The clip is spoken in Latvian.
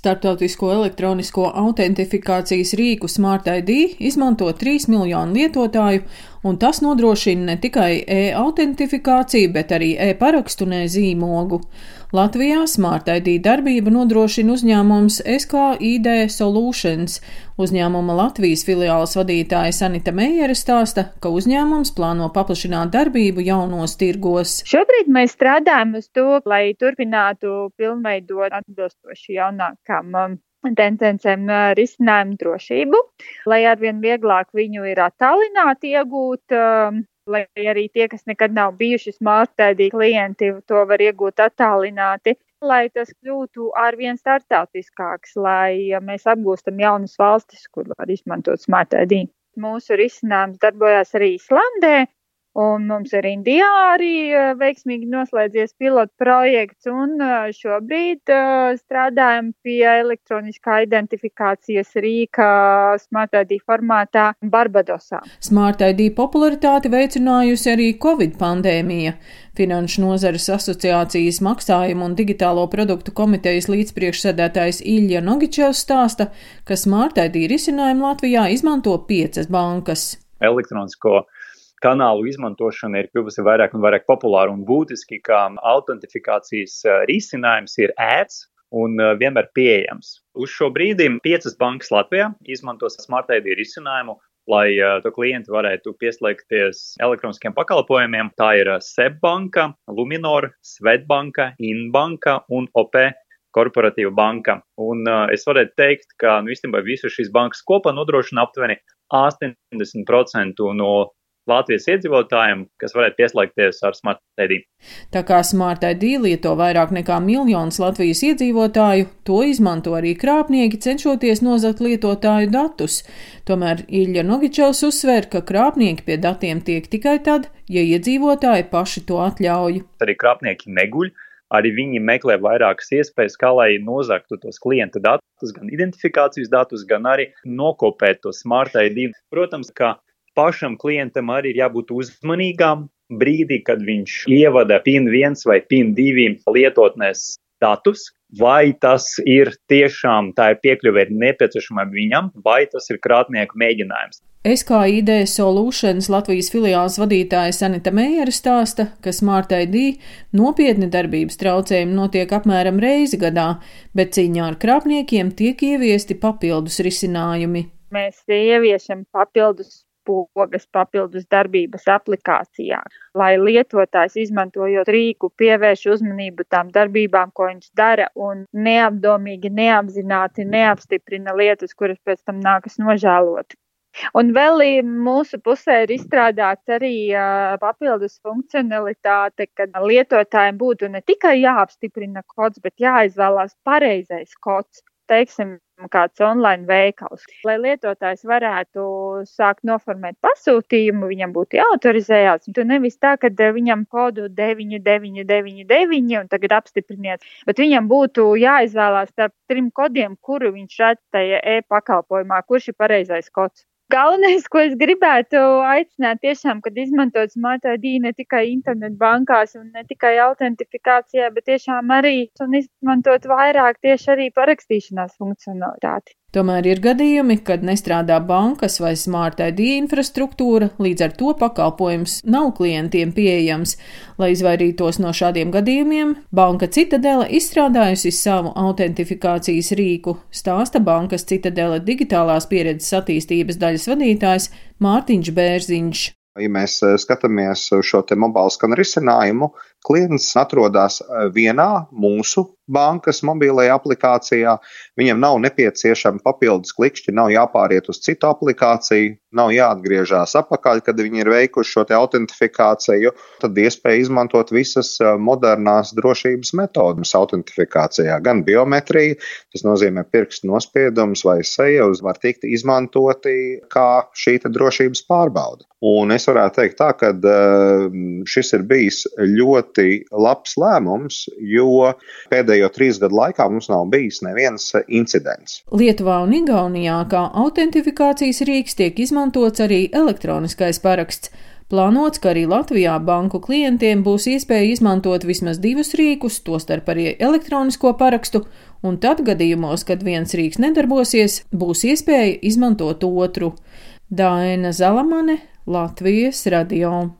Startautisko elektronisko autentifikācijas rīku Smart ID izmanto 3 miljonu lietotāju, un tas nodrošina ne tikai e-autentifikāciju, bet arī e-parakstu un e-zīmogu. Latvijā Smart ID darbību nodrošina uzņēmums SKID Solutions. Uzņēmuma Latvijas filiāles vadītāja Sanita Meijere stāsta, ka uzņēmums plāno paplašināt darbību jaunos tirgos. Šobrīd mēs strādājam uz to, lai turpinātu pilnveidot atbilstoši jaunākām um, tendencēm uh, risinājumu drošību, lai arvien vieglāk viņu ir attālināti iegūt um, lai arī tie, kas nekad nav bijuši smartēdī klienti, to var iegūt attālināti, lai tas kļūtu arvien startautiskāks, lai mēs apgūstam jaunas valstis, kur var izmantot smartēdī. Mūsu risinājums darbojās arī Islandē, Un mums ir Indijā arī eh, veiksmīgi noslēdzies pilotu projekts, un eh, šobrīd uh, strādājam pie elektroniskā identifikācijas rīka Smart ID formātā Barbadosā. Smart ID popularitāti veicinājusi arī Covid pandēmija. Finanšu nozares asociācijas maksājumu un digitālo produktu komitejas līdzpriekšsēdētājs Ilja Nogičevs stāsta, ka Smart ID risinājumu Latvijā izmanto piecas bankas. Elektronisko kanālu izmantošana ir kļuvusi vairāk un vairāk populāra un būtiski, kā autentifikācijas risinājums ir ērts un vienmēr pieejams. Uz šo brīdi piecas bankas Latvijā izmanto Smart ID risinājumu, lai uh, klienti varētu pieslēgties elektroniskiem pakalpojumiem. Tā ir SEB banka, Luminor, Svetbanka, Inbanka un OP korporatīva banka. Un uh, es varētu teikt, ka nu, īstenībā visas šīs bankas kopā nodrošina aptuveni 80% no Latvijas iedzīvotājiem, kas varētu pieslēgties ar Smart ID. Tā kā Smart ID lieto vairāk nekā miljons Latvijas iedzīvotāju, to izmanto arī krāpnieki, cenšoties nozagt lietotāju datus. Tomēr Ilja Nogičevs uzsver, ka krāpnieki pie datiem tiek tikai tad, ja iedzīvotāji paši to atļauj. Arī krāpnieki neguļ. Arī viņi meklē vairākas iespējas, kā lai nozagtu tos klienta datus, gan identifikācijas datus, gan arī nokopēt to smart ID. Protams, ka pašam klientam arī ir jābūt uzmanīgam brīdī, kad viņš ievada PIN 1 vai PIN 2 lietotnēs datus, vai tas ir tiešām tā ir piekļuve ir nepieciešama viņam, vai tas ir krātnieku mēģinājums. SKID Solutions Latvijas filiāls vadītāja Sanita Meijera stāsta, ka Smart ID nopietni darbības traucējumi notiek apmēram reizi gadā, bet cīņā ar krāpniekiem tiek ieviesti papildus risinājumi. Mēs ieviešam papildus pogas papildus darbības aplikācijā, lai lietotājs izmantojot rīku pievērš uzmanību tām darbībām, ko viņš dara un neapdomīgi, neapzināti neapstiprina lietas, kuras pēc tam nākas nožēlot. Un vēl mūsu pusē ir izstrādāts arī uh, papildus funkcionalitāte, kad lietotājiem būtu ne tikai jāapstiprina kods, bet jāizvēlās pareizais kods teiksim, kāds online veikals. Lai lietotājs varētu sākt noformēt pasūtījumu, viņam būtu jāautorizējās. Tu nevis tā, ka viņam kodu 9999 un tagad apstipriniet, bet viņam būtu jāizvēlās starp trim kodiem, kuru viņš redz tajā e-pakalpojumā, kurš ir pareizais kods. Galvenais, ko es gribētu aicināt, tiešām, kad izmantot Smart ID ne tikai internetbankās un ne tikai autentifikācijā, bet tiešām arī izmantot vairāk tieši arī parakstīšanās funkcionalitāti. Tomēr ir gadījumi, kad nestrādā bankas vai smart ID infrastruktūra, līdz ar to pakalpojums nav klientiem pieejams. Lai izvairītos no šādiem gadījumiem, Banka Citadela izstrādājusi savu autentifikācijas rīku, stāsta bankas Citadela digitālās pieredzes attīstības daļas vadītājs Mārtiņš Bērziņš. Ja mēs eh, skatāmies uz šo mobīlu skanu risinājumu, klients atrodas eh, vienā mūsu bankas mobilajā aplikācijā. Viņam nav nepieciešama papildus klikšķi, nav jāpāriet uz citu aplikāciju, nav jāatgriežas atpakaļ, kad viņi ir veikuši šo autentifikāciju. Tad iespēja izmantot visas modernās drošības metodas autentifikācijā, gan biometrija, tas nozīmē pirkstu nospiedums vai seja, var tikt izmantoti kā šī drošības pārbauda. Un es varētu teikt tā, ka šis ir bijis ļoti labs lēmums, jo pēdējo trīs gadu laikā mums nav bijis neviens incidents. Lietuvā un Igaunijā kā autentifikācijas rīks tiek izmantots arī elektroniskais paraksts. Plānots, ka arī Latvijā banku klientiem būs iespēja izmantot vismaz divus rīkus, tostarp arī elektronisko parakstu un tad gadījumos, kad viens rīks nedarbosies, būs iespēja izmantot otru. Daina Zalamane, Latvijas radio.